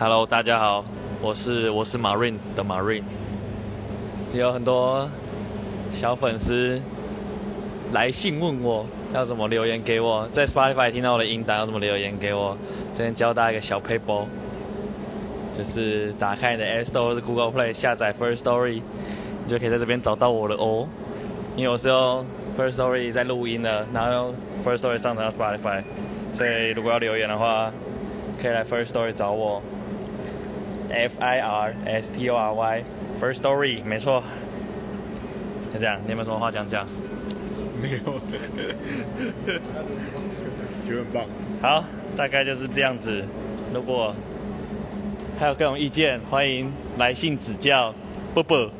Hello，大家好，我是我是 Marine 的 Marine，有很多小粉丝来信问我要怎么留言给我，在 Spotify 听到我的音档要怎么留言给我。这边教大家一个小 paper，就是打开你的 App Store 或者 Google Play 下载 First Story，你就可以在这边找到我了哦。因为我是用 First Story 在录音的，然后用 First Story 上传到 Spotify，所以如果要留言的话，可以来 First Story 找我。F I R S T O R Y First Story 没错，就这样。你有没有什么话讲讲？没有，觉得很棒。好，大概就是这样子。如果还有各种意见，欢迎来信指教。啵啵。